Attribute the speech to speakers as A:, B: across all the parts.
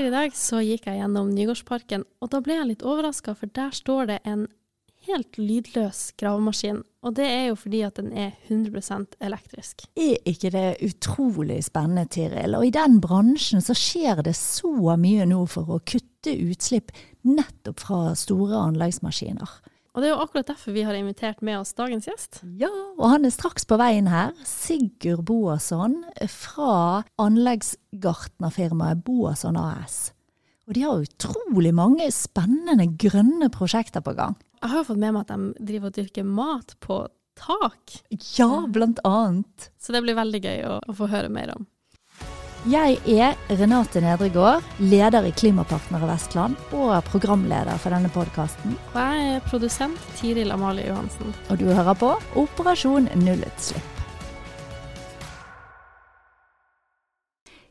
A: Tidligere i dag så gikk jeg gjennom Nygårdsparken, og da ble jeg litt overraska, for der står det en helt lydløs gravemaskin. Og det er jo fordi at den er 100% elektrisk.
B: Er ikke det utrolig spennende, Tiril? Og i den bransjen så skjer det så mye nå for å kutte utslipp nettopp fra store anleggsmaskiner.
A: Og det er jo akkurat derfor vi har invitert med oss dagens gjest.
B: Ja, og han er straks på veien her. Sigurd Boasson fra anleggsgartnerfirmaet Boasson AS. Og de har utrolig mange spennende grønne prosjekter på gang.
A: Jeg har jo fått med meg at de driver og dyrker mat på tak.
B: Ja, blant annet.
A: Så det blir veldig gøy å, å få høre mer om.
B: Jeg er Renate Nedregård, leder i Klimapartnere Vestland og programleder for denne podkasten.
A: Og jeg er produsent Tiril Amalie Johansen.
B: Og du hører på Operasjon nullutslipp.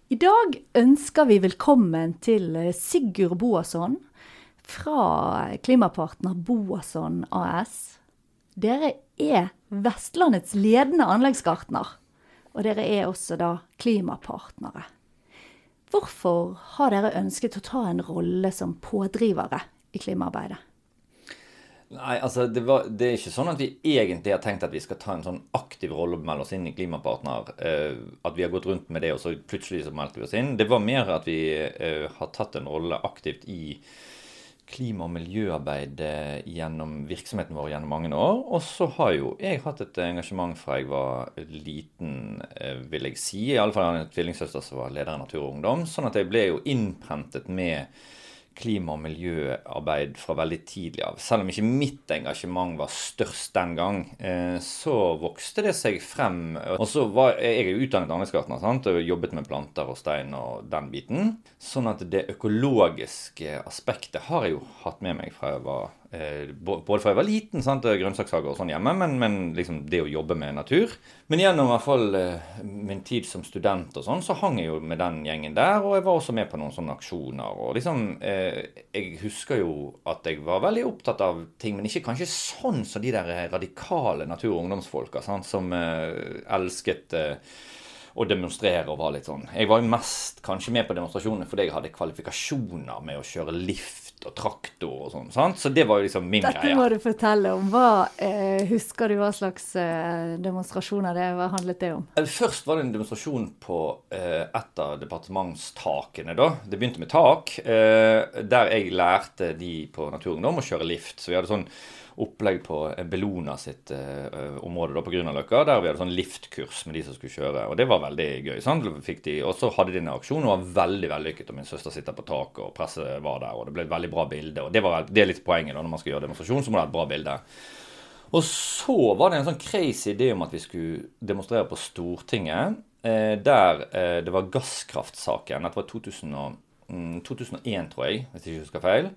B: I dag ønsker vi velkommen til Sigurd Boasson fra klimapartner Boasson AS. Dere er Vestlandets ledende anleggsgartner og dere er også da klimapartnere. Hvorfor har dere ønsket å ta en rolle som pådrivere i klimaarbeidet?
C: Nei, altså det, var, det, er ikke sånn at vi egentlig har tenkt at vi skal ta en sånn aktiv rolle og melde oss inn i Klimapartner. Eh, at vi har gått rundt med det, og så plutselig så meldte vi oss inn. Det var mer at vi eh, har tatt en rolle aktivt i klima- og miljøarbeid gjennom virksomheten vår gjennom mange år. Og så har jo jeg hatt et engasjement fra jeg var liten, eh, vil jeg si. I alle fall en tvillingsøster som var leder i Natur og Ungdom. Sånn at jeg ble jo innprentet med klima- og miljøarbeid fra veldig tidlig av. Selv om ikke mitt engasjement var størst den gang, eh, så vokste det seg frem. Og så var jeg er utdannet anleggsgartner og jobbet med planter og stein og den biten. Sånn at det økologiske aspektet har jeg jo hatt med meg fra jeg var både fra jeg var liten, sant, grønnsakshager og sånn hjemme, men, men liksom det å jobbe med natur. Men gjennom i hvert fall eh, min tid som student og sånn, så hang jeg jo med den gjengen der. Og jeg var også med på noen sånne aksjoner. Og liksom eh, Jeg husker jo at jeg var veldig opptatt av ting, men ikke kanskje sånn som de der radikale natur- og ungdomsfolka sant, som eh, elsket eh, å demonstrere og var litt sånn. Jeg var jo mest kanskje med på demonstrasjonene fordi jeg hadde kvalifikasjoner med å kjøre lift og traktor og sånn. sant? Så det var jo liksom min
B: Dette
C: greie.
B: Dette må du fortelle om. Hva eh, Husker du hva slags eh, demonstrasjoner det hva handlet det om?
C: Eh, først var det en demonstrasjon på eh, et av departementstakene. da. Det begynte med tak, eh, der jeg lærte de på Naturungdom å kjøre lift. Så vi hadde sånn opplegg på Bellona sitt uh, område da på Grünerløkka, der vi hadde sånn liftkurs med de som skulle kjøre. Og det var veldig gøy. sant? Og så hadde de en aksjon og var veldig vellykket. Og min søster sitter på taket, og presset var der, og det ble et veldig bra bilde. Og det, var, det er litt poenget da, når man skal gjøre demonstrasjon, så må det ha et bra bilde. Og så var det en sånn crazy idé om at vi skulle demonstrere på Stortinget, eh, der eh, det var gasskraftsaken. Dette var 2000 og, mm, 2001, tror jeg, hvis jeg ikke husker feil.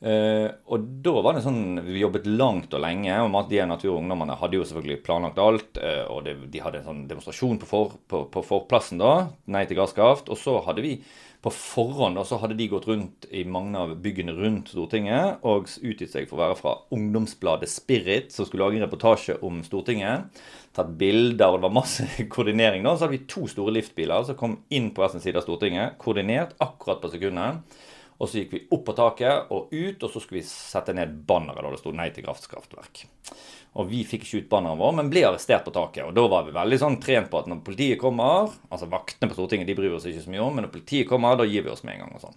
C: Uh, og da var det sånn Vi jobbet langt og lenge. og De Natur og hadde jo selvfølgelig planlagt alt. Uh, og det, de hadde en sånn demonstrasjon på, for, på, på, forplassen da. Nei til gasskraft. Og så hadde vi på forhånd da, så hadde de gått rundt i mange av byggene rundt Stortinget og utgitt seg for å være fra ungdomsbladet Spirit, som skulle lage en reportasje om Stortinget. Tatt bilder, og det var masse koordinering. da, Så hadde vi to store liftbiler som kom inn på hver sin side av Stortinget. Koordinert akkurat på sekundet. Og så gikk vi opp på taket og ut, og så skulle vi sette ned banneret da det sto 'Nei til kraftkraftverk'. Og vi fikk ikke ut banneret vår, men ble arrestert på taket. Og da var vi veldig sånn trent på at når politiet kommer Altså vaktene på Stortinget de bryr oss ikke så mye om, men når politiet kommer, da gir vi oss med en gang. Og sånn.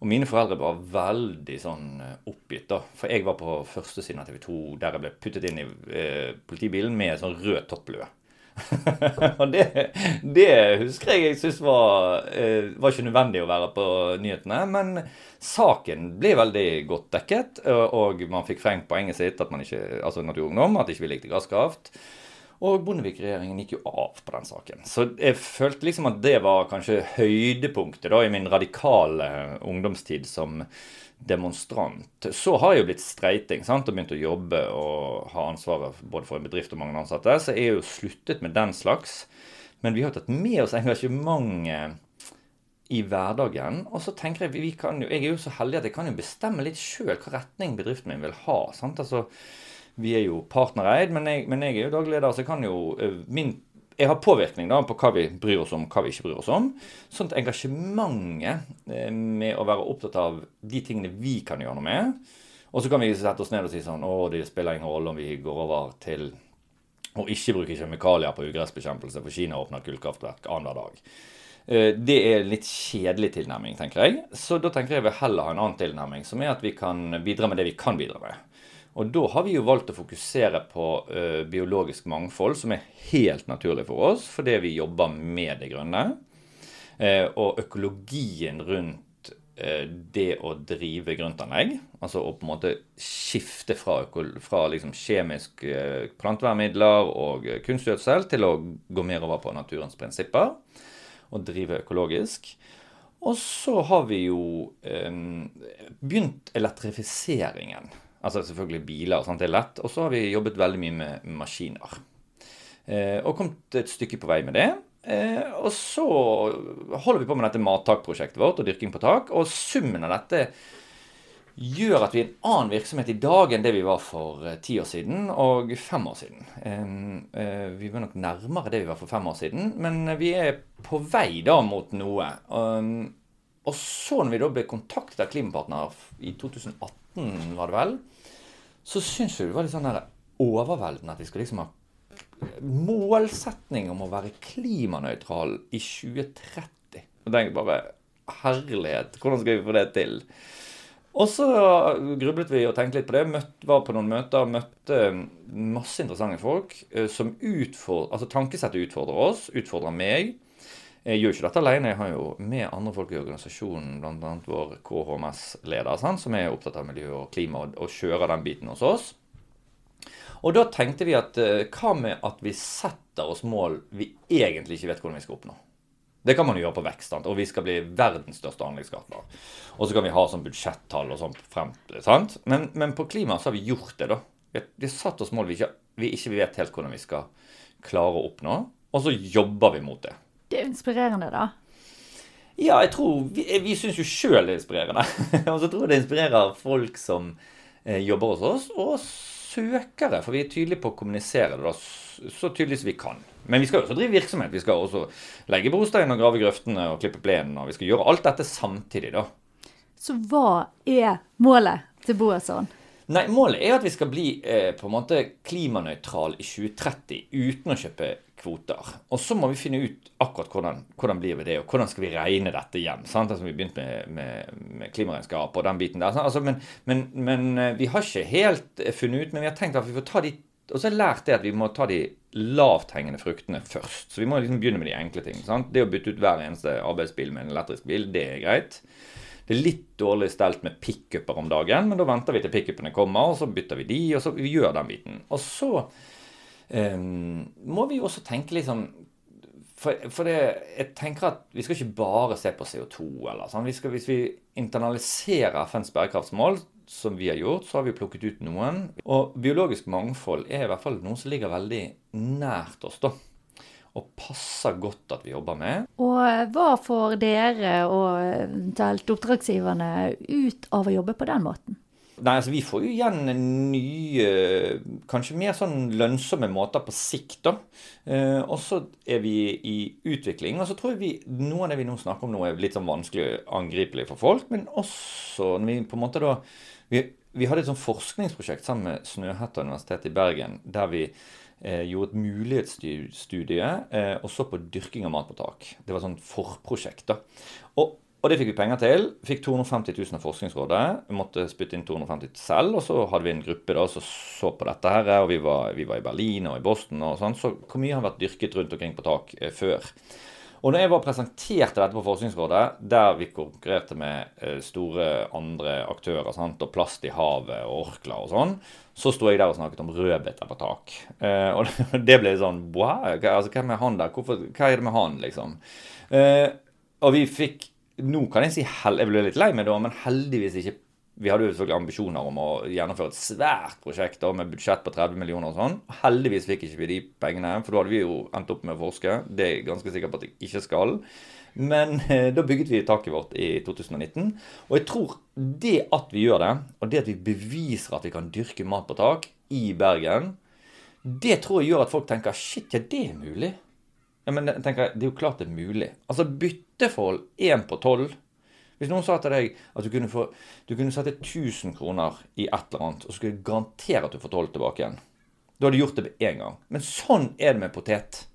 C: Og mine foreldre var veldig sånn eh, oppgitt, da. For jeg var på første siden av TV 2 der jeg ble puttet inn i eh, politibilen med sånn rød topplue. og det, det, husker jeg jeg syntes var, eh, var ikke nødvendig å være på nyhetene. Men saken ble veldig godt dekket, og man fikk frengt poenget sitt, at man ikke, altså Naturungdom, at ikke vi likte gasskraft. Og Bondevik-regjeringen gikk jo av på den saken. Så jeg følte liksom at det var kanskje høydepunktet da i min radikale ungdomstid som demonstrant. Så har jeg jo blitt streiting sant? og begynt å jobbe og ha ansvaret både for en bedrift og mange ansatte. Så jeg er jo sluttet med den slags. Men vi har tatt med oss engasjementet i hverdagen. Og så tenker jeg vi kan jo, Jeg er jo så heldig at jeg kan jo bestemme litt sjøl hva retning bedriften min vil ha. sant? Altså, Vi er jo partnereid, men jeg, men jeg er jo daglig leder, så jeg kan jo eh, Min jeg har påvirkning da på hva vi bryr oss om, hva vi ikke bryr oss om. Sånn at engasjementet eh, med å være opptatt av de tingene vi kan gjøre noe med. Og så kan vi sette oss ned og si sånn Å, det spiller ingen rolle om vi går over til å ikke bruke kjemikalier på ugressbekjempelse, for Kina åpner kullkraftverk annenhver dag. Eh, det er en litt kjedelig tilnærming, tenker jeg. Så da tenker jeg vi heller ha en annen tilnærming, som er at vi kan bidra med det vi kan bidra med. Og da har vi jo valgt å fokusere på ø, biologisk mangfold, som er helt naturlig for oss fordi vi jobber med det grønne. Uh, og økologien rundt uh, det å drive grøntanlegg, altså å på en måte skifte fra, fra liksom kjemiske plantevernmidler og kunstgjødsel til å gå mer over på naturens prinsipper og drive økologisk. Og så har vi jo begynt elektrifiseringen Altså selvfølgelig biler, sant? det er lett. Og så har vi jobbet veldig mye med maskiner. Eh, og kommet et stykke på vei med det. Eh, og så holder vi på med dette mattakprosjektet vårt og dyrking på tak. Og summen av dette gjør at vi er en annen virksomhet i dag enn det vi var for eh, ti år siden og fem år siden. Eh, vi var nok nærmere det vi var for fem år siden, men vi er på vei da mot noe. Um, og så når vi da ble kontaktet av Klimapartner i 2018, var det vel, så syns jeg det var litt sånn overveldende at de skal liksom ha målsetning om å være klimanøytral i 2030. Og tenk bare Herlighet, hvordan skal vi få det til? Og så grublet vi og tenkte litt på det. Møtt, var på noen møter, møtte masse interessante folk eh, som utfordrer Altså tankesettet utfordrer oss, utfordrer meg. Jeg gjør ikke dette alene. Jeg har jo med andre folk i organisasjonen, bl.a. vår KHMS-leder, som er opptatt av miljø og klima, og, kjører den biten hos oss. Og da tenkte vi at uh, hva med at vi setter oss mål vi egentlig ikke vet hvordan vi skal oppnå? Det kan man jo gjøre på vekst. Sant? Og vi skal bli verdens største anleggsgartner. Og så kan vi ha sånn budsjettall og sånn frem sant? Men, men, på klima så har vi gjort det, da. Vi har satt oss mål vi ikke, vi ikke vet helt hvordan vi skal klare å oppnå. Og så jobber vi mot det.
B: Det er jo inspirerende, da.
C: Ja, jeg tror Vi, vi syns jo sjøl det er inspirerende. og så tror jeg det inspirerer folk som eh, jobber hos oss, og søkere. For vi er tydelige på å kommunisere det da, så tydelig som vi kan. Men vi skal også drive virksomhet. Vi skal også legge brostein og grave grøftene og klippe plenen. Og vi skal gjøre alt dette samtidig, da.
B: Så hva er målet til Boasson?
C: Nei, Målet er at vi skal bli eh, på en måte klimanøytral i 2030 uten å kjøpe kvoter. Og så må vi finne ut akkurat hvordan, hvordan blir vi det, og hvordan skal vi regne dette hjem. sant? Altså, vi begynte med, med, med klimaregnskap og den biten der. Altså, men, men, men, eh, vi har ikke helt eh, funnet ut, men vi har tenkt at vi får ta de og så har jeg lært det at vi må ta de lavthengende fruktene først. Så vi må liksom begynne med de enkle ting. sant? Det å bytte ut hver eneste arbeidsbil med en elektrisk bil, det er greit. Det er litt dårlig stelt med pickuper om dagen, men da venter vi til pickupene kommer, og så bytter vi de, og så vi gjør den biten. Og så um, må vi også tenke liksom for, for det, jeg tenker at vi skal ikke bare se på CO2. eller sånn. Vi skal, hvis vi internaliserer FNs bærekraftsmål, som vi har gjort, så har vi plukket ut noen. Og biologisk mangfold er i hvert fall noe som ligger veldig nært oss. da. Og passer godt at vi jobber med.
B: Og hva får dere og eventuelt oppdragsgiverne ut av å jobbe på den måten?
C: Nei, altså Vi får jo igjen nye, kanskje mer sånn lønnsomme måter på sikt. da. Eh, og så er vi i utvikling. Og så tror jeg vi, noe av det vi nå snakker om nå, er litt sånn vanskelig angripelig for folk. Men også når vi på en måte da Vi, vi hadde et sånn forskningsprosjekt sammen med Snøhetta universitet i Bergen, der vi eh, gjorde et mulighetsstudie eh, og så på dyrking av mat på tak. Det var sånn forprosjekt. da. Og og det fikk vi penger til. Fikk 250 000 av Forskningsrådet. Vi måtte spytte inn 250 000 selv. Og så hadde vi en gruppe da som så på dette her. Og vi var, vi var, i Berlin og i Boston og sånn. Så hvor mye har vært dyrket rundt omkring på tak eh, før? Og når jeg var presenterte dette på Forskningsrådet, der vi konkurrerte med eh, store andre aktører, sant? og plast i havet og orkler og sånn, så sto jeg der og snakket om rødbeter på tak. Eh, og det ble sånn wow, altså, Hvem er han der? Hvorfor, hva er det med han, liksom? Eh, og vi fikk nå kan jeg si jeg ble litt lei meg da, men heldigvis ikke. Vi hadde jo selvfølgelig ambisjoner om å gjennomføre et svært prosjekt da, med budsjett på 30 millioner og sånn. Heldigvis fikk ikke vi de pengene, for da hadde vi jo endt opp med å forske. Det er jeg ganske sikker på at jeg ikke skal. Men eh, da bygget vi taket vårt i 2019. Og jeg tror det at vi gjør det, og det at vi beviser at vi kan dyrke mat på tak i Bergen, det tror jeg gjør at folk tenker shit, ja, det er mulig. Ja, men jeg tenker, Det er jo klart det er mulig. Altså bytteforhold én på tolv. Hvis noen sa til deg at du kunne, få, du kunne sette 1000 kroner i et eller annet, og så skulle garantere at du får 12 tilbake igjen. Da hadde du gjort det med en gang. Men sånn er det med potet.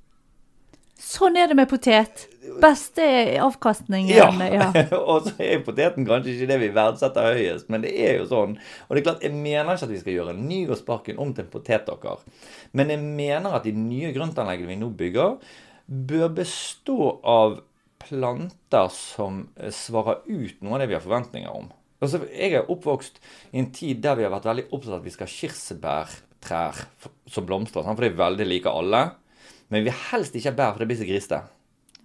B: Sånn er det med potet. Beste avkastningen.
C: Ja.
B: ja.
C: og så er poteten kanskje ikke det vi verdsetter høyest, men det er jo sånn. Og det er klart, jeg mener ikke at vi skal gjøre Nygårdsparken om til en potetåker. Men jeg mener at de nye grøntanleggene vi nå bygger, bør bestå av planter som eh, svarer ut noe av det vi har forventninger om. Altså, jeg er oppvokst i en tid der vi har vært veldig opptatt av at vi skal ha kirsebærtrær som blomstrer. For det er veldig like alle. Men vi vil helst ikke ha bær, for det blir så grisete.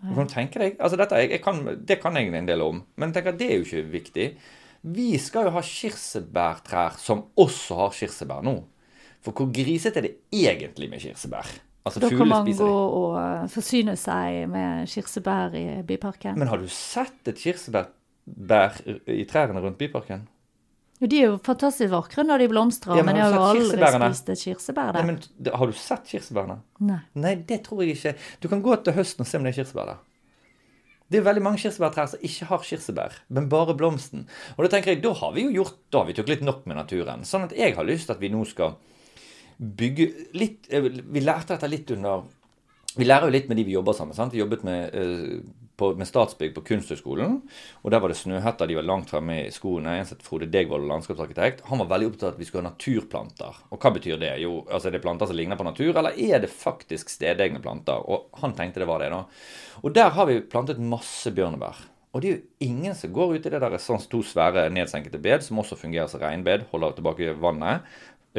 C: Du kan tenke deg, altså dette, jeg, jeg kan, Det kan jeg en del om, men tenk at det er jo ikke viktig. Vi skal jo ha kirsebærtrær som også har kirsebær nå. For hvor grisete er det egentlig med kirsebær? Altså,
B: Da kan man gå og eh, forsyne seg med kirsebær i byparken.
C: Men har du sett et kirsebær i trærne rundt byparken?
B: Jo, de er jo fantastisk vakre når de blomstrer,
C: Ja, men
B: men jeg
C: har
B: jo aldri spist et kirsebær
C: Nei,
B: der.
C: men Har du sett kirsebærene?
B: Nei.
C: Nei, det tror jeg ikke. Du kan gå til høsten og se om det er kirsebær der. Det er veldig mange kirsebærtrær som ikke har kirsebær, men bare blomsten. Og da tenker jeg, da har vi jo gjort, da har vi tok litt nok med naturen. Sånn at jeg har lyst til at vi nå skal bygge litt eh, Vi lærte dette litt under Vi lærer jo litt med de vi jobber sammen. sant? Vi jobbet med, eh, på, med Statsbygg på Kunsthøgskolen. Og der var det snøhetter, De var langt fremme i skoene. En het Frode Degvold, landskapsarkitekt. Han var veldig opptatt av at vi skulle ha naturplanter. Og hva betyr det? Jo, altså er det planter som ligner på natur, eller er det faktisk stedegne planter? Og han tenkte det var det, da. Og der har vi plantet masse bjørnebær. Og det er jo ingen som går ut i det der sånn to svære nedsenkede bed, som også fungerer som regnbed, holder tilbake vannet,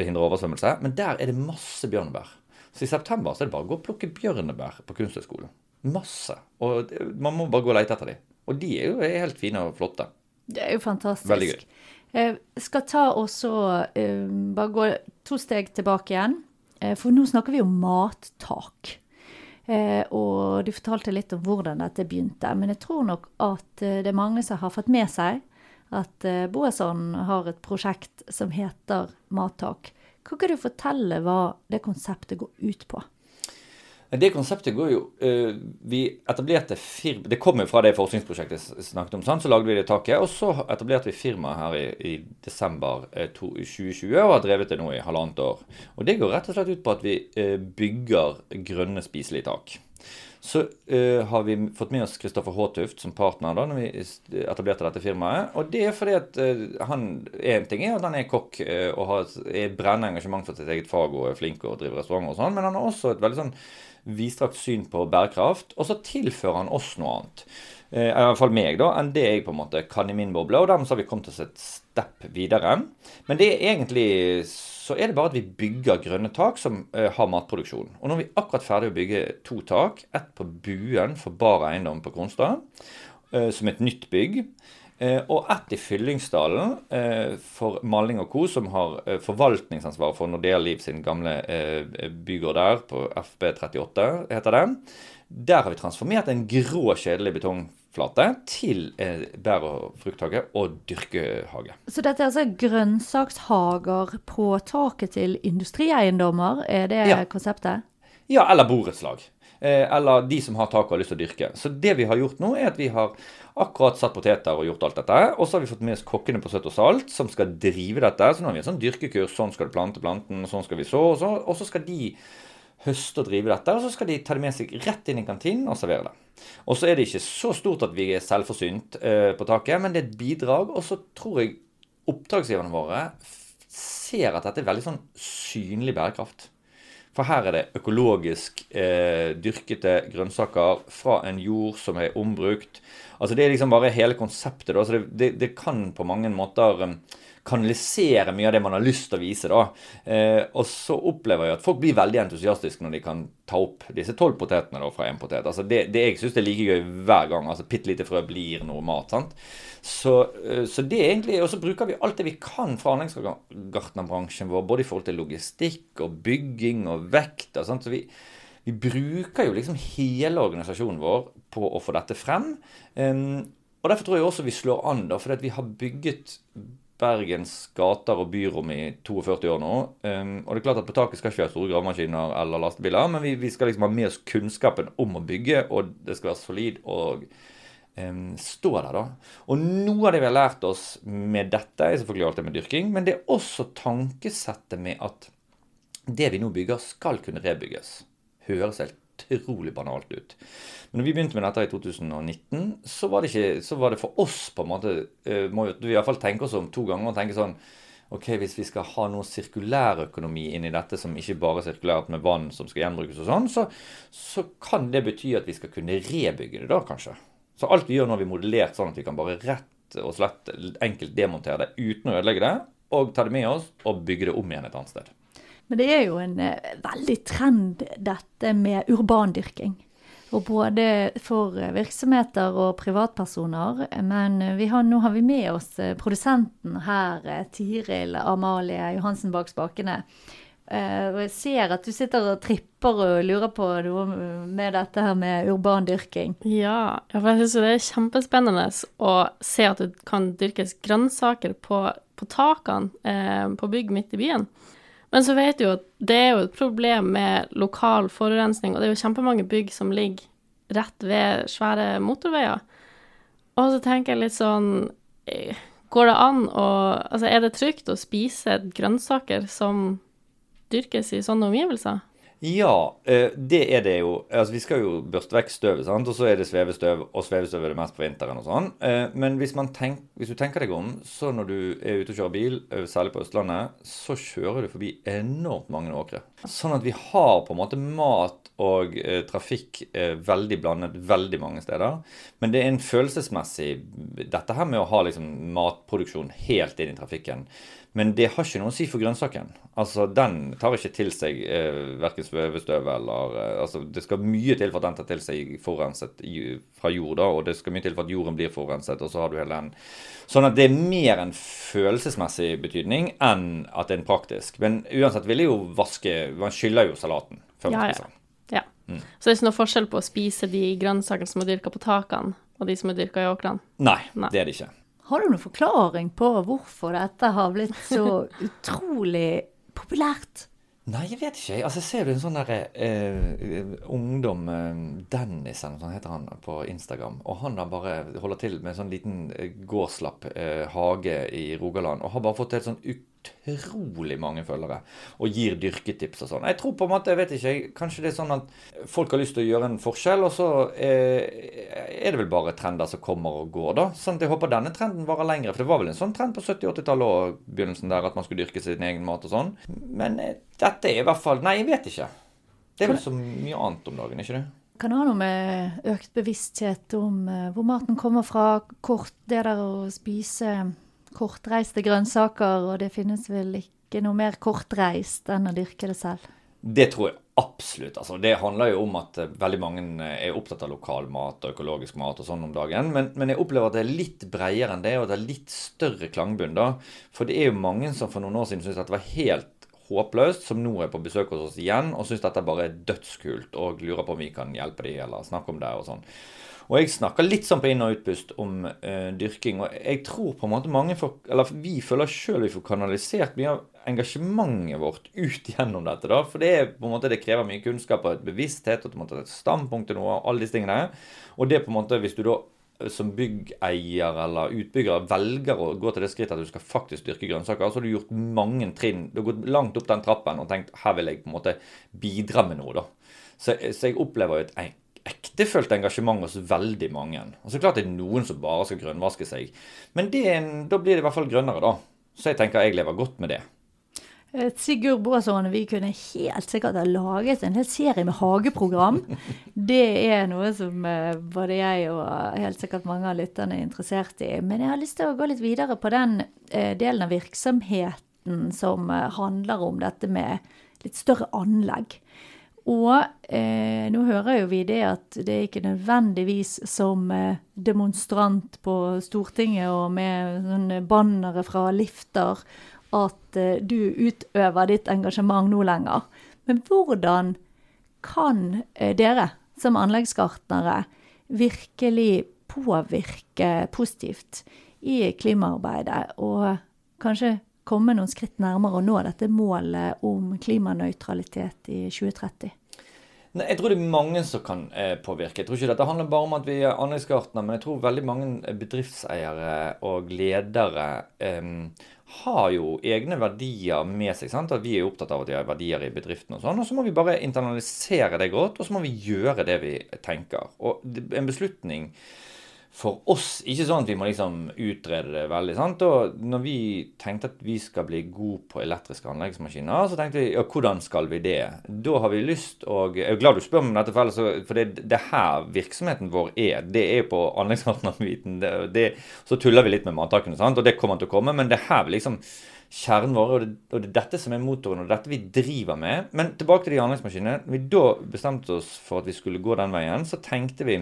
C: hindrer oversvømmelse. Men der er det masse bjørnebær. Så i september så er det bare å gå og plukke bjørnebær på Kunsthøgskolen. Masse. Og man må bare gå og lete etter dem. Og de er jo helt fine og flotte.
B: Det er jo fantastisk.
C: Veldig gøy.
B: Jeg skal ta og så eh, bare gå to steg tilbake igjen. Eh, for nå snakker vi om mattak. Eh, og du fortalte litt om hvordan dette begynte. Men jeg tror nok at eh, det er mange som har fått med seg at eh, Boasson har et prosjekt som heter Mattak. Kan ikke du fortelle hva det konseptet går ut på?
C: Det konseptet går jo eh, Vi etablerte firma Det kom jo fra det forskningsprosjektet jeg snakket om. Så lagde vi det taket. Og så etablerte vi firmaet her i, i desember eh, 2020 og har drevet det nå i halvannet år. Og det går rett og slett ut på at vi eh, bygger grønne spiselige tak. Så uh, har vi fått med oss Kristoffer Håtuft som partner da når vi etablerte dette firmaet. Og det er fordi at uh, han En ting er at han er kokk uh, og har er brennende engasjement for sitt eget fag og er flink og driver restauranter og sånn, men han har også et veldig sånn vidstrakt syn på bærekraft. Og så tilfører han oss noe annet. I hvert fall meg, da, enn det jeg på en måte kan i min boble. Og dermed så har vi kommet oss et stepp videre. Men det er egentlig så er det bare at vi bygger grønne tak som eh, har matproduksjon. Og nå er vi akkurat ferdig å bygge to tak. Ett på Buen for Bar Eiendom på Kronstad, eh, som et nytt bygg. Eh, og ett i Fyllingsdalen for Malling og Co., som har forvaltningsansvar for Nordea Liv sin gamle bygård der, på FB38 heter den. Der har vi transformert en grå, kjedelig betongflate til eh, bær- og frukthage og dyrkehage.
B: Så dette er altså grønnsakshager på taket til industrieiendommer, er det
C: Ja.
B: konseptet?
C: Ja, eller borettslag. Eh, eller de som har tak og har lyst til å dyrke. Så det vi har gjort nå, er at vi har akkurat satt poteter og gjort alt dette. Og så har vi fått med oss kokkene på Søtt og Salt, som skal drive dette. Så nå har vi en sånn dyrkekurs. Sånn skal du plante planten, sånn skal vi så. Og så, og så skal de høste og drive dette, og så skal de ta det med seg rett inn i kantinen og servere det. Og så er det ikke så stort at vi er selvforsynt eh, på taket, men det er et bidrag. Og så tror jeg oppdragsgiverne våre ser at dette er veldig sånn synlig bærekraft. For her er det økologisk eh, dyrkete grønnsaker fra en jord som er ombrukt. Altså Det er liksom bare hele konseptet. da, så det, det, det kan på mange måter eh, kanalisere mye av det man har lyst til å vise. da. Eh, og så opplever jeg at folk blir veldig entusiastiske når de kan ta opp disse tolv potetene da, fra én potet. Altså det, det Jeg syns er like gøy hver gang. altså Bitte lite frø blir noe mat. sant? Så, eh, så det er egentlig, Og så bruker vi alt det vi kan fra anleggsgartnerbransjen vår, både i forhold til logistikk og bygging og vekt. og sånt, så vi, vi bruker jo liksom hele organisasjonen vår på å få dette frem. Um, og Derfor tror jeg også vi slår an, da, fordi vi har bygget Bergens gater og byrom i 42 år nå. Um, og det er klart at På taket skal ikke vi ha store gravemaskiner eller lastebiler, men vi, vi, skal liksom ha med oss kunnskapen om å bygge, og det skal være solid og um, stå der, da. Og noe av det vi har lært oss med dette, er selvfølgelig alt det med dyrking, men det er også tankesettet med at det vi nå bygger, skal kunne rebygges. Høres helt utrolig banalt ut. Men når vi begynte med dette i 2019, så var det, ikke, så var det for oss på en måte uh, Må vi i hvert fall tenke oss om to ganger og tenke sånn Ok, hvis vi skal ha noe sirkulærøkonomi inn i dette som ikke bare er sirkulært med vann som skal gjenbrukes og sånn, så, så, kan det bety at vi skal kunne rebygge det da, kanskje. Så alt vi gjør nå, har vi modellert sånn at vi kan bare rett og slett enkelt demontere det uten å ødelegge det, og ta det med oss og bygge det om igjen et annet sted.
B: Men det er jo en eh, veldig trend, dette med urbandyrking. Og både for eh, virksomheter og privatpersoner. Men har, nå har vi med oss eh, produsenten her, Tiril Amalie Johansen bak spakene. Og jeg ser at du sitter og tripper og lurer på noe med dette her med urbandyrking.
A: Ja, for jeg syns det er kjempespennende å se at det kan dyrkes grønnsaker på, på takene eh, på bygg midt i byen. Men så vet du jo at det er jo et problem med lokal forurensning, og det er jo kjempemange bygg som ligger rett ved svære motorveier. Og så tenker jeg litt sånn eh, Går det an å Altså, er det trygt å spise grønnsaker som dyrkes i sånne omgivelser?
C: Ja, eh, det er det jo. Altså, Vi skal jo børste vekk støvet, og så er det svevestøv, og svevestøv er det mest på vinteren og sånn. Eh, men hvis, tenk, hvis, du tenker deg om, så når du er ute og kjører bil, eh, særlig på Østlandet, så kjører du forbi enormt mange åkre. Sånn at vi har på en måte mat og trafikk veldig blandet veldig mange steder. Men det er en følelsesmessig Dette her med å ha liksom matproduksjon helt inn i trafikken men det har ikke noe å si for grønnsaken. Altså, Den tar ikke til seg eh, verken svevestøv eller eh, altså, Det skal mye til for at den tar til seg forurenset fra jord, da, og det skal mye til for at jorden blir forurenset. og så har du hele den. Sånn at det er mer en følelsesmessig betydning enn at det er en praktisk. Men uansett vil jeg jo vaske Man skyller jo salaten før man
A: ja, spiser Ja. ja. Mm. Så det er ikke noe forskjell på å spise de grønnsakene som er dyrka på takene, og de som er dyrka i åkrene?
C: Nei, Nei, det er det ikke.
B: Har du noen forklaring på hvorfor dette har blitt så utrolig populært?
C: Nei, jeg vet ikke. Altså, ser du en sånn derre eh, ungdom eh, Dennis eller noe sånt heter han på Instagram. Og han har bare holder til med en sånn liten eh, gårdslapp eh, hage i Rogaland. Og har bare fått et sånn ut utrolig mange følgere og gir dyrketips og sånn. Jeg tror på en måte, jeg vet ikke, kanskje det er sånn at folk har lyst til å gjøre en forskjell, og så er det vel bare trender som kommer og går, da. Sånn at jeg håper denne trenden varer lenger. For det var vel en sånn trend på 70-80-tallet og begynnelsen der at man skulle dyrke sin egen mat og sånn. Men eh, dette er i hvert fall Nei, jeg vet ikke. Det er vel så mye annet om dagen, ikke det?
B: Kan det ha noe med økt bevissthet om uh, hvor maten kommer fra, kort det der å spise kortreiste grønnsaker, og det finnes vel ikke noe mer kortreist enn å dyrke det selv?
C: Det tror jeg absolutt. Altså, det handler jo om at eh, veldig mange eh, er opptatt av lokal mat og økologisk mat og sånn om dagen. Men, men, jeg opplever at det er litt bredere enn det, og det er litt større klangbunn. da. For det er jo mange som for noen år siden syntes at det var helt håpløst, som nå er på besøk hos oss igjen og syns dette bare er dødskult og lurer på om vi kan hjelpe dem eller snakke om det og sånn. Og jeg snakker litt sånn på inn- og utpust om uh, dyrking. Og jeg tror på en måte mange får, eller vi føler sjøl vi får kanalisert mye av engasjementet vårt ut gjennom dette. da, For det er på en måte, det krever mye kunnskap og et bevissthet og på en måte et standpunkt til noe. og alle disse tingene. Og det på en måte, hvis du da eh, som byggeier eller utbygger velger å gå til det skrittet at du skal faktisk dyrke grønnsaker, så har du gjort mange trinn. Du har gått langt opp den trappen og tenkt her vil jeg på en måte bidra med noe. da. Så, så jeg opplever jo et ektefølt engasjement hos veldig mange. Og så klart det er noen som bare skal grønnvaske seg. Men en, da blir det i hvert fall grønnere, da. Så jeg tenker jeg lever godt med det.
B: Eh, Sigurd Boasson, vi kunne helt sikkert ha laget en hel serie med hageprogram. Det er noe som eh, både jeg og helt sikkert mange av lytterne er interessert i. Men jeg har lyst til å gå litt videre på den eh, delen av virksomheten som handler om dette med litt større anlegg. Og eh, nå hører jo vi det at det er ikke nødvendigvis som eh, demonstrant på Stortinget og med bannere fra lifter at eh, du utøver ditt engasjement nå lenger. Men hvordan kan eh, dere som anleggsgartnere virkelig påvirke positivt i klimaarbeidet? Og kanskje komme noen skritt nærmere å nå dette målet om klimanøytralitet i 2030?
C: Nei, jeg tror det er mange som kan eh, påvirke. Jeg tror ikke dette handler bare om at vi er anleggsgartnere, men jeg tror veldig mange bedriftseiere og ledere eh, har jo egne verdier med seg. sant? At Vi er jo opptatt av at de har verdier i bedriften og sånn. Og så må vi bare internalisere det godt, og så må vi gjøre det vi tenker. Og en beslutning for oss ikke sånn at vi må liksom utrede det veldig. sant? Og når vi tenkte at vi skal bli gode på elektriske anleggsmaskiner, så tenkte vi ja, hvordan skal vi det? Da har vi lyst og Jeg er glad du spør om dette, for det, det her virksomheten vår er. Det er på anleggsgartnerbiten. Så tuller vi litt med mattakene, sant? og det kommer til å komme, men det her vil liksom kjernen vår, og det, og det er dette som er motoren, og dette vi driver med. Men tilbake til de anleggsmaskinene. Vi da bestemte oss for at vi skulle gå den veien, så tenkte vi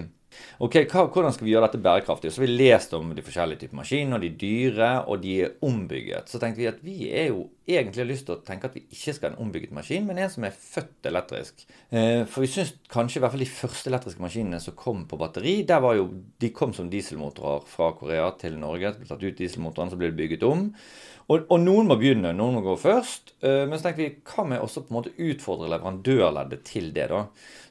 C: Ok, hva, Hvordan skal vi gjøre dette bærekraftig? Så Vi har lest om de forskjellige typer maskiner, de dyre, og de er ombygget. Så tenkte vi at vi er jo egentlig har lyst til å tenke at vi ikke skal ha en ombygget maskin, men en som er født elektrisk. Eh, for vi syns kanskje i hvert fall de første elektriske maskinene som kom på batteri, der var jo, de kom som dieselmotorer fra Korea til Norge. Ble tatt ut dieselmotoren, så ble det bygget om. Og, og, noen må begynne, noen må gå først. Uh, men så tenker vi, hva med også på en måte utfordre leverandørleddet til det, da?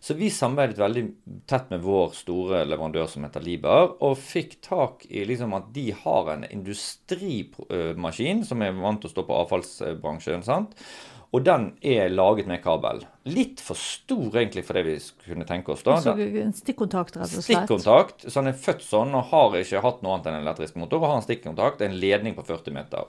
C: Så vi samarbeidet veldig tett med vår store leverandør som heter Liber, og fikk tak i liksom at de har en industrimaskin som er vant til å stå på avfallsbransjen. sant? Og den er laget med kabel. Litt for stor egentlig for det vi kunne tenke oss. da.
B: Så en stikkontakt, rett og
C: slett? Stikkontakt. Så han er født sånn og har ikke hatt noe annet enn en elektrisk motor. Og har en stikkontakt, en ledning på 40 meter.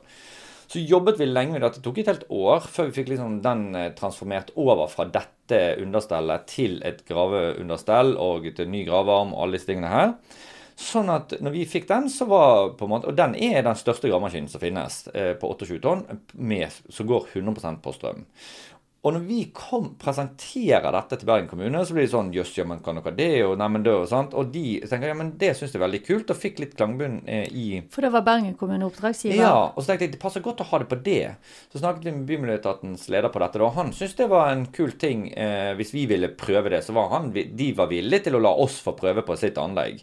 C: Så jobbet vi lenge med det. Det tok et helt år før vi fikk liksom den eh, transformert over fra dette understellet til et graveunderstell og til ny gravearm og alle disse tingene her. Sånn at når vi fikk den, så var på en måte Og den er den største gravemaskinen som finnes eh, på 28 tonn, med, som går 100% på strøm. Og når vi kom, presenterer dette til Bergen kommune, så blir det sånn Jøss, ja, men kan dere det? Og neimen det, og sånt. Og de tenker ja, men det syns de er veldig kult, og fikk litt klangbunn eh, i
B: For det var Bergen kommune oppdragsgiver?
C: Ja. Og så tenkte jeg det passer godt å ha det på det. Så snakket vi med Bymiljøetatens leder på dette, og han syntes det var en kul ting eh, hvis vi ville prøve det. Så var han, de var villige til å la oss få prøve på sitt anlegg.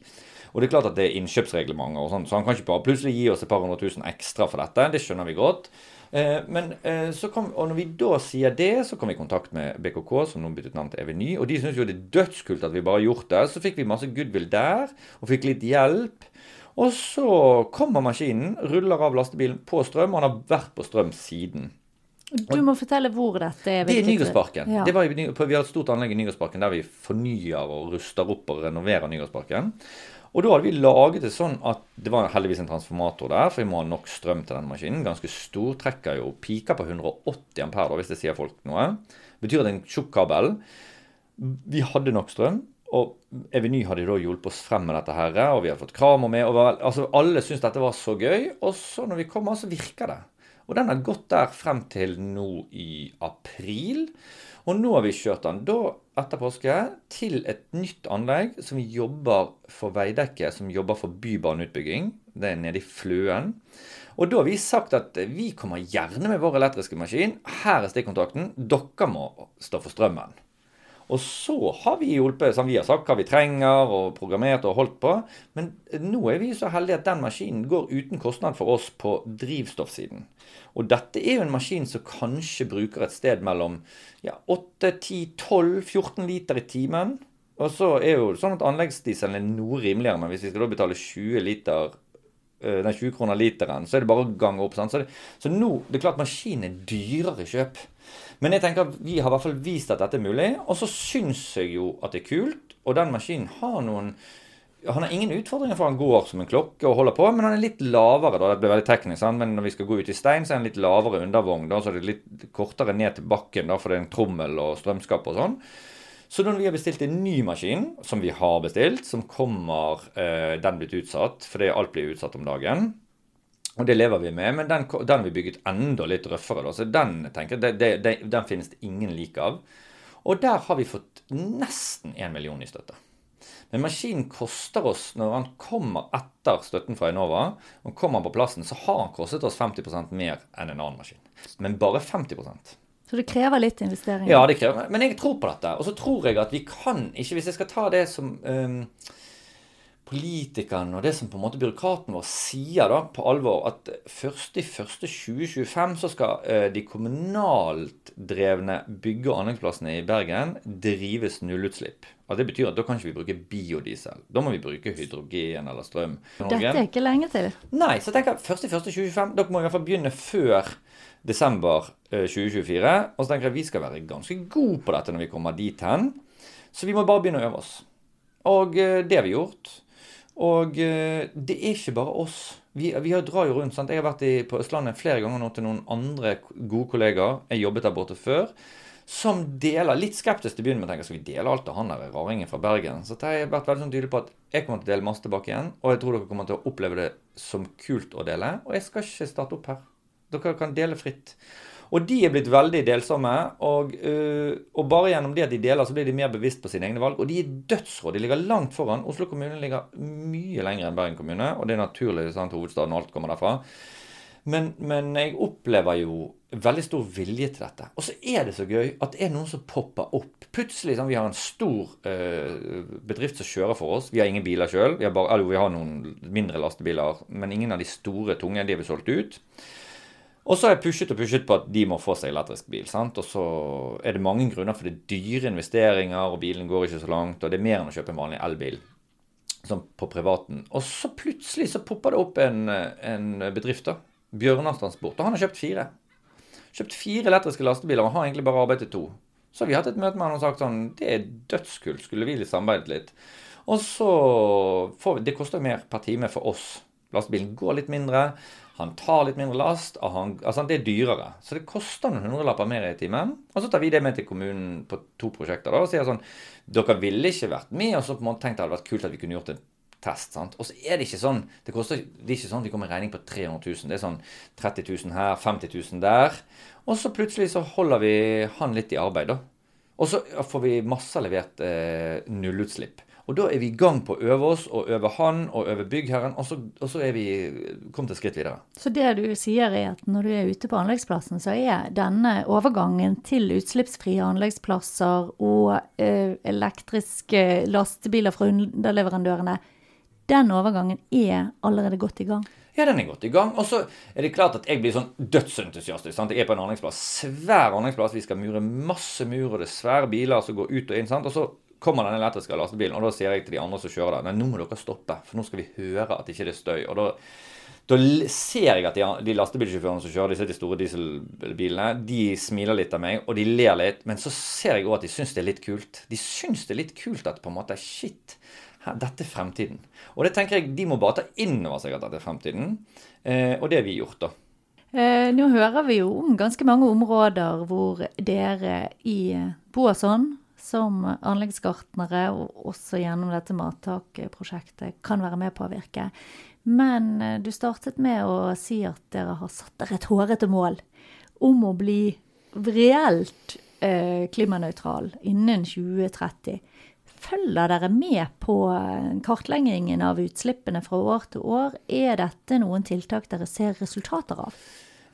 C: Og det er klart at det er innkjøpsreglementer og sånn, så han kan ikke bare plutselig gi oss et par hundre tusen ekstra for dette. Det skjønner vi godt. Eh, men eh, så kom, og når vi da sier det, så kom vi i kontakt med BKK, som nå byttet navn til Eveny. Og de syntes jo det er dødskult at vi bare har gjort det. Så fikk vi masse goodwill der, og fikk litt hjelp. Og så kommer maskinen, ruller av lastebilen på strøm, og han har vært på strøm siden.
B: Du må fortelle hvor dette er.
C: Det er Nygårdsparken. Ja. vi har et stort anlegg i Nygårdsparken der vi fornyer og ruster opp og renoverer Nygårdsparken. Og da hadde vi laget det sånn at det var heldigvis en transformator der, for vi må ha nok strøm til den maskinen. Ganske stor. Trekker jo piker på 180 ampere, hvis det sier folk noe. Betyr at en tjukk kabel. Vi hadde nok strøm. Og Eveny hadde da hjulpet oss frem med dette her, og vi hadde fått Kramer med. og altså Alle syntes dette var så gøy. Og så når vi kommer, så virker det. Og den har gått der frem til nå i april. Og nå har vi kjørt den da etter påske til et nytt anlegg som jobber for Veidekke, som jobber for bybaneutbygging. Det er nede i Fløen. Og da har vi sagt at vi kommer gjerne med vår elektriske maskin. Her er stikkontakten. Dere må stå for strømmen. Og så har vi hjulpet, som vi har sagt, hva vi trenger, og programmert og holdt på. Men nå er vi så heldige at den maskinen går uten kostnad for oss på drivstoffsiden. Og dette er jo en maskin som kanskje bruker et sted mellom ja, 8, 10, 12, 14 liter i timen. Og så er jo sånn at anleggsdieselen er noe rimeligere, men hvis vi skal da betale 20 liter den 20 kroner literen, så er det bare å gange opp. Så, det, så, nå det er klart maskinen er dyrere i kjøp. Men jeg tenker at vi har i hvert fall vist at dette er mulig. Og så syns jeg jo at det er kult. Og den maskinen har noen han har ingen utfordringer, for han går som en klokke og holder på. Men han er litt lavere. da, Det blir veldig teknisk, sant? men når vi skal gå ut i stein, så er han litt lavere undervogn. da, Så er det litt kortere ned til bakken, da, for det er en trommel og strømskap og sånn. Så når vi har bestilt en ny maskin, som vi har bestilt, som kommer eh, Den blitt utsatt, fordi alt blir utsatt om dagen. Og det lever vi med, men den, den har vi bygget enda litt røffere. Da, så den tenker jeg, det, det, den finnes det ingen like av. Og der har vi fått nesten 1 million i støtte. Men maskinen koster oss, når han kommer etter støtten fra Enova, og kommer på plassen, så har han kostet oss 50% mer enn en annen maskin. Men bare 50%
B: Så det krever litt investeringer?
C: Ja, det krever. Men jeg tror på dette. Og så tror jeg at vi kan ikke, hvis jeg skal ta det som um, politikerne og det som på en måte byråkraten vår sier da, på alvor, at først i 1.1.2025 så skal eh, de kommunalt drevne bygge- og anleggsplassene i Bergen drives nullutslipp. Og Det betyr at da kan ikke vi bruke biodiesel. Da må vi bruke hydrogen eller strøm.
B: Dette er ikke lenge til.
C: Nei, så jeg tenker 1.1.2025. Dere må i hvert fall begynne før desember eh, 2024. Og så tenker jeg vi skal være ganske gode på dette når vi kommer dit hen. Så vi må bare begynne å øve oss. Og eh, det har vi gjort. Og eh, det er ikke bare oss. Vi, vi drar jo rundt. sant? Jeg har vært i, på Østlandet flere ganger nå til noen andre gode kollegaer. Jeg jobbet der borte før. Som deler Litt skeptisk til å begynne med. tenker, Skal vi dele alt av han der raringen fra Bergen? Så jeg har vært veldig sånn tydelig på at jeg kommer til å dele masse tilbake igjen. Og jeg tror dere kommer til å oppleve det som kult å dele. Og jeg skal ikke starte opp her. Dere kan dele fritt. Og de er blitt veldig delsomme. Og, uh, og bare gjennom det at de deler, så blir de mer bevisst på sine egne valg. Og de er dødsrå. De ligger langt foran. Oslo kommune ligger mye lenger enn Bergen kommune. Og det er naturlig, sant, hovedstaden og alt kommer derfra. Men, men jeg opplever jo veldig stor vilje til dette. Og så er det så gøy at det er noen som popper opp. Plutselig sånn, Vi har en stor øh, bedrift som kjører for oss. Vi har ingen biler sjøl. Vi, vi har noen mindre lastebiler, men ingen av de store, tunge. De har vi solgt ut. Og så har jeg pushet og pushet på at de må få seg elektrisk bil. sant? Og så er det mange grunner for det er dyre investeringer, og bilen går ikke så langt. Og det er mer enn å kjøpe en vanlig elbil som på privaten. Og så plutselig så popper det opp en, en bedrift, da. Bjørnar Transport. Og han har kjøpt fire. Kjøpt fire elektriske lastebiler og har egentlig bare arbeidet to. Så har vi hatt et møte med han og sagt sånn Det er dødskult. Skulle vi litt samarbeidet litt? Og så får vi Det koster jo mer per time for oss. Lastebilen går litt mindre. Han tar litt mindre last. Han, altså det er dyrere. Så det koster noen hundrelapper mer i timen. Og så tar vi det med til kommunen på to prosjekter da, og sier sånn Dere ville ikke vært med, og så på en måte tenkt det hadde vært kult at vi kunne gjort en test. sant? Og så er det ikke sånn det, koster, det er ikke sånn vi kommer med regning på 300 000. Det er sånn 30 000 her, 50 000 der. Og så plutselig så holder vi han litt i arbeid, da. Og så får vi masse levert eh, nullutslipp. Og da er vi i gang på å øve oss og øve han og øve byggherren, og så, og så er vi kommet et skritt videre.
B: Så det du sier er at når du er ute på anleggsplassen, så er denne overgangen til utslippsfrie anleggsplasser og eh, elektriske lastebiler fra underleverandørene, den overgangen er allerede godt i gang.
C: Ja, den er godt i gang. Og så er det klart at jeg blir sånn dødsentusiastisk. sant? Jeg er på en anleggsplass. Svær anleggsplass. Vi skal mure masse mur, og det er svære biler som går ut og inn. sant? Og så kommer den elektriske lastebilen, og da sier jeg til de andre som kjører der, nei, nå må dere stoppe, for nå skal vi høre at ikke det er støy. Og da, da ser jeg at de, de lastebilsjåførene som kjører disse de store dieselbilene, de smiler litt av meg, og de ler litt. Men så ser jeg òg at de syns det er litt kult. De syns det er litt kult at på en måte Shit, dette er fremtiden. Og det tenker jeg de må bare ta inn over seg at dette er fremtiden. Eh, og det har vi gjort, da.
B: Eh, nå hører vi jo om ganske mange områder hvor dere i Boasson som anleggsgartnere, og også gjennom dette mattakprosjektet, kan være med på å virke. Men eh, du startet med å si at dere har satt dere et hårete mål om å bli reelt eh, klimanøytral innen 2030. Følger dere med på eh, kartleggingen av utslippene fra år til år? Er dette noen tiltak dere ser resultater av?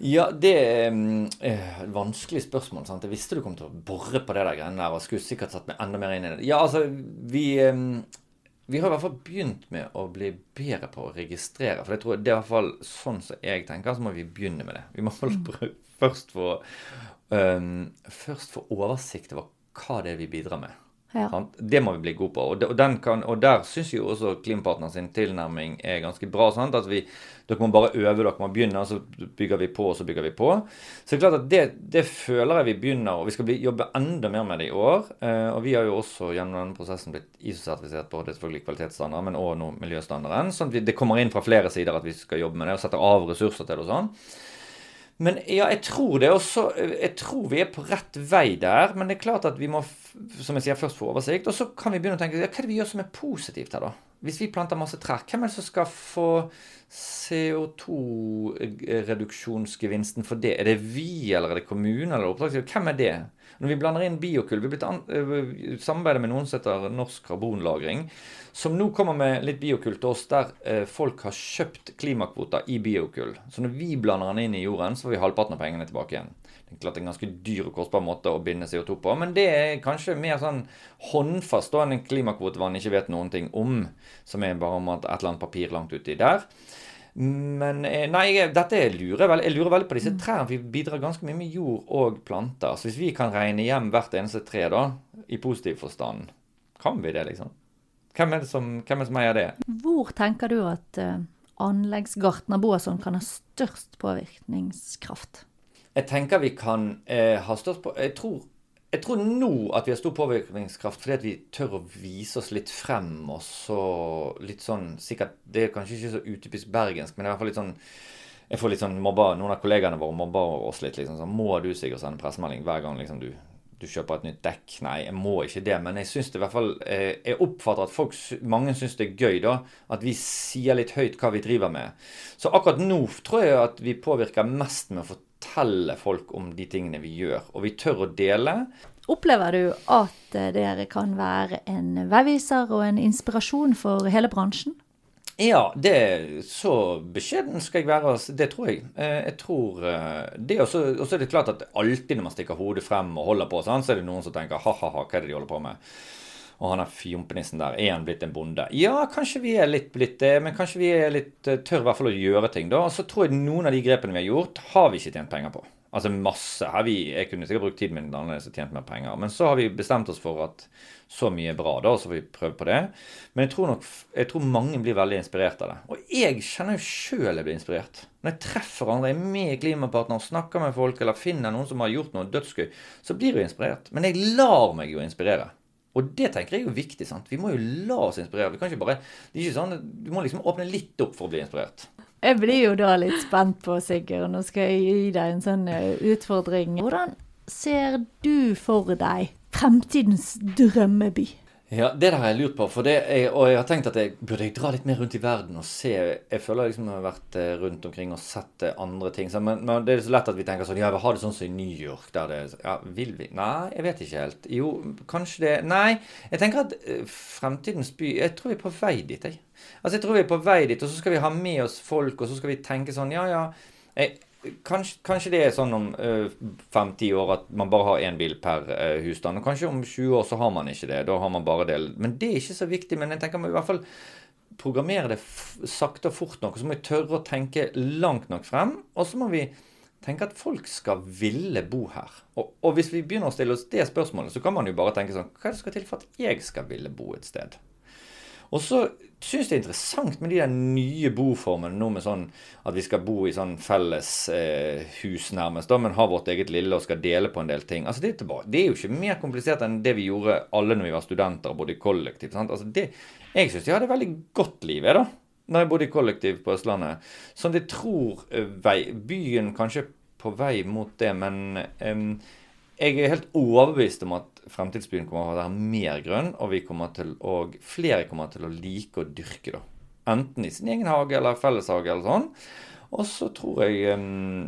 C: Ja, det er mm, eh, et vanskelig spørsmål. sant? Jeg visste du kom til å bore på det der greiene der, og skulle sikkert satt meg enda mer inn i det. Ja, altså, vi, øh, vi har i hvert fall begynt med å bli bedre på å registrere. For jeg tror det er i hvert fall sånn som jeg tenker, så må vi begynne med det. Vi må prøve- først få, øh, først få oversikt over hva det er vi bidrar med.
B: Ja.
C: Det må vi bli gode på. Og, kan, og der syns jo også Klimapartner sin tilnærming er ganske bra. Sant? At vi, dere må bare øve, dere må begynne, så bygger vi på, og så bygger vi på. Så det er klart at det, det føler jeg vi begynner, og vi skal jobbe enda mer med det i år. Eh, og vi har jo også gjennom denne prosessen blitt ISO-sertifisert på det selvfølgelig kvalitetsstandarden, men også nå miljøstandarden. sånn at vi, det kommer inn fra flere sider at vi skal jobbe med det, og setter av ressurser til det og sånn. Men ja, jeg tror det også Jeg tror vi er på rett vei der. Men det er klart at vi må som jeg sier, først få oversikt. Og så kan vi begynne å tenke ja, hva er det vi gjør som er positivt her, da? Hvis vi planter masse trær, hvem er det som skal få CO2-reduksjonsgevinsten for det? Er det vi, eller er det kommunen, eller oppdragsgiver? Hvem er det? Når vi blander inn biokull Vi an, øh, samarbeider med noen som heter Norsk karbonlagring, som nå kommer med litt biokull til oss, der eh, folk har kjøpt klimakvoter i biokull. Så når vi blander den inn i jorden, så får vi halvparten av pengene tilbake igjen. det er klart en ganske dyr og kostbar måte å binde CO2 på. Men det er kanskje mer sånn håndfast enn en klimakvote man ikke vet noen ting om. Som er bare om at et eller annet papir langt uti der. Men eh, nei, jeg, dette lurer jeg, jeg lurer veldig på disse
B: Mm.
C: trærne. Vi bidrar ganske mye med jord og planter. Så hvis vi kan regne hjem hvert eneste tre, da, i positiv forstand, kan vi det, liksom? Hvem er det som, hvem er det som eier det?
B: Hvor tenker du at uh, anleggsgartner Boasson kan ha størst påvirkningskraft?
C: Jeg tenker vi kan uh, ha størst på jeg tror, jeg tror nå at vi har stor påvirkningskraft fordi at vi tør å vise oss litt frem. Og så litt sånn sikkert, Det er kanskje ikke så utypisk bergensk, men i hvert fall litt sånn jeg får litt sånn mobba, Noen av kollegaene våre mobber oss litt. liksom sånn, Må du sikkert sende pressemelding hver gang liksom du, du kjøper et nytt dekk? Nei, jeg må ikke det. Men jeg synes det i hvert fall, eh, jeg oppfatter at folk, mange syns det er gøy da, at vi sier litt høyt hva vi driver med. Så akkurat nå tror jeg at vi påvirker mest med å fortelle folk om de tingene vi gjør. Og vi tør å dele.
B: Opplever du at eh, dere kan være en veiviser og en inspirasjon for hele bransjen?
C: Ja, det, så beskjeden skal jeg være. altså, Det tror jeg. Eh, Jeg tror eh, det Og så er det klart at alltid når man stikker hodet frem og holder på, sånn, så er det noen som tenker ha-ha-ha, hva er det de holder på med? Og han er fjompenissen der. Er han blitt en bonde? Ja, kanskje vi er litt blitt det, men kanskje vi er litt eh, tør i hvert fall å gjøre ting, da. Og så tror jeg noen av de grepene vi har gjort, har vi ikke tjent penger på. Altså masse. Her vi, jeg kunne sikkert brukt tiden min annerledes og tjent mer penger. Men så har vi bestemt oss for at så mye er bra, da, og så får vi prøve på det. Men jeg tror nok jeg tror mange blir veldig inspirert av det. Og jeg kjenner jo sjøl jeg blir inspirert. Når jeg treffer andre, er med Klimapartner, snakker med folk eller finner noen som har gjort noe dødsgøy, så blir jeg inspirert. Men jeg lar meg jo inspirere. Og det tenker jeg er jo viktig. sant? Vi må jo la oss inspirere. Vi kan ikke bare, det er ikke sånn, Du må liksom åpne litt opp for å bli inspirert.
B: Jeg blir jo da litt spent på, Sigurd. Nå skal jeg gi deg en sånn eh, utfordring. Hvordan ser du for deg fremtidens drømmeby?
C: Ja, det der har jeg lurt på. For er, og jeg har tenkt at jeg burde jeg dra litt mer rundt i verden og se Jeg føler liksom jeg har vært eh, rundt omkring og sett eh, andre ting. Men, men det er så lett at vi tenker sånn Ja, vi har det sånn som i New York. Der det Ja, vil vi? Nei, jeg vet ikke helt. Jo, kanskje det Nei. Jeg tenker at eh, fremtidens by Jeg tror vi er på vei dit, jeg. Altså, jeg tror vi er på vei dit, og så skal vi ha med oss folk, og så skal vi tenke sånn Ja, ja. Jeg, Kanskje, kanskje det er sånn om fem-ti år at man bare har én bil per uh, husstand. Og kanskje om 20 år så har man ikke det. Da har man bare del. Men det er ikke så viktig. Men jeg tenker man i hvert fall programmere det sakte og fort nok. Og så må vi tørre å tenke langt nok frem. Og så må vi tenke at folk skal ville bo her. Og, og hvis vi begynner å stille oss det spørsmålet, så kan man jo bare tenke sånn Hva er det som skal til for at jeg skal ville bo et sted? Og så syns det er interessant med de der nye boformene nå med sånn at vi skal bo i sånn felles eh, hus nærmest, da, men ha vårt eget lille og skal dele på en del ting. Altså det, er det er jo ikke mer komplisert enn det vi gjorde alle når vi var studenter og bodde i kollektiv. Sant? Altså det, jeg syns jeg hadde veldig godt liv, da. Når jeg bodde i kollektiv på Østlandet. Sånn jeg tror eh, vei, byen kanskje på vei mot det, men eh, jeg er helt overbevist om at fremtidsbyen kommer til å være mer grønn, og vi kommer til å, flere kommer til å like å dyrke det. Enten i sin egen hage eller felleshage eller sånn. Og så tror jeg um,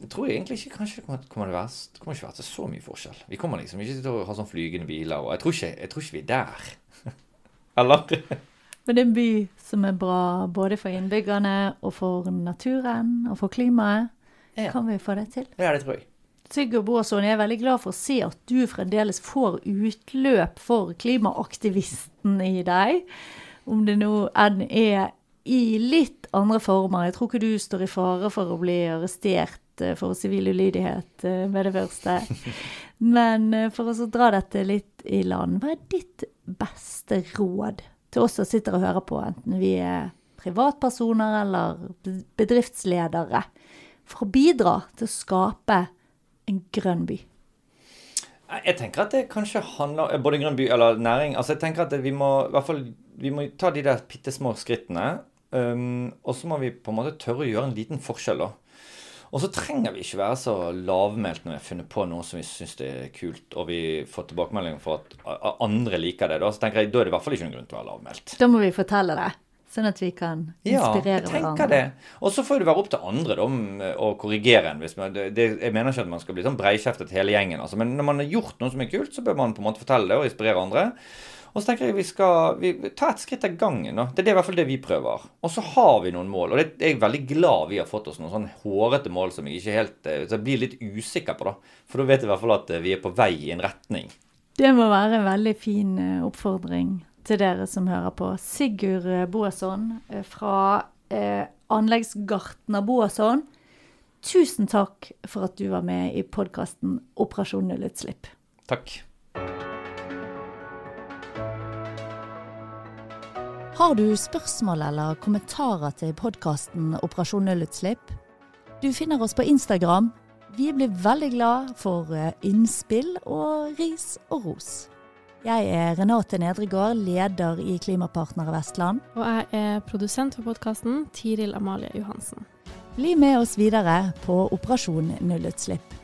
C: jeg tror egentlig ikke kanskje det kommer, kommer, det være, det kommer ikke være til så mye forskjell. Vi kommer liksom ikke til å ha sånn flygende biler, og jeg tror ikke, jeg tror ikke vi er der. eller?
B: Men det er en by som er bra både for innbyggerne og for naturen og for klimaet.
C: Ja.
B: Kan vi få det til?
C: Ja, det tror jeg.
B: Sigurd Boasson, jeg er veldig glad for å se at du fremdeles får utløp for klimaaktivisten i deg. Om det nå enn er i litt andre former. Jeg tror ikke du står i fare for å bli arrestert eh, for sivil ulydighet eh, med det første. Men eh, for å dra dette litt i land, hva er ditt beste råd til oss som sitter og hører på, enten vi er privatpersoner eller bedriftsledere, for å bidra til å skape en grønn by?
C: Jeg tenker at det kanskje handler både grønn by eller næring. Altså jeg tenker at vi må i hvert fall vi må ta de der bitte små skrittene. Um, og så må vi på en måte tørre å gjøre en liten forskjell, da. Og så trenger vi ikke være så lavmælt når vi har funnet på noe som vi syns er kult, og vi får tilbakemeldinger for at andre liker det. Da så tenker jeg, da er det i hvert fall ikke noen grunn til å være lavmælt.
B: Da må vi fortelle det. Sånn at vi kan inspirere Ja,
C: jeg tenker
B: hverandre.
C: det. Og så får det være opp til andre da, om, å korrigere en. Hvis man, det, jeg mener ikke at man skal bli sånn breikjeftet hele gjengen. Altså. Men når man har gjort noe som er kult, så bør man på en måte fortelle det og inspirere andre. Og så tenker jeg vi skal vi, ta et skritt av gangen. Da. Det er det, i hvert fall det vi prøver. Og så har vi noen mål. Og det er jeg veldig glad vi har fått oss noen sånn hårete mål som jeg ikke helt eh, så jeg blir litt usikker på. da. For da vet jeg i hvert fall at eh, vi er på vei i en retning.
B: Det må være en veldig fin eh, oppfordring til dere som hører på. Sigurd Boasson eh, fra eh, Anleggsgartner Boasson. Tusen takk for at du var med i podkasten Operasjon nullutslipp.
C: Takk.
B: Har du spørsmål eller kommentarer til podkasten Operasjon nullutslipp? Du finner oss på Instagram. Vi blir veldig glad for eh, innspill og ris og ros. Jeg er Renate Nedregård, leder i Klimapartner Vestland.
A: Og jeg er produsent for podkasten, Tiril Amalie Johansen.
B: Bli med oss videre på Operasjon nullutslipp.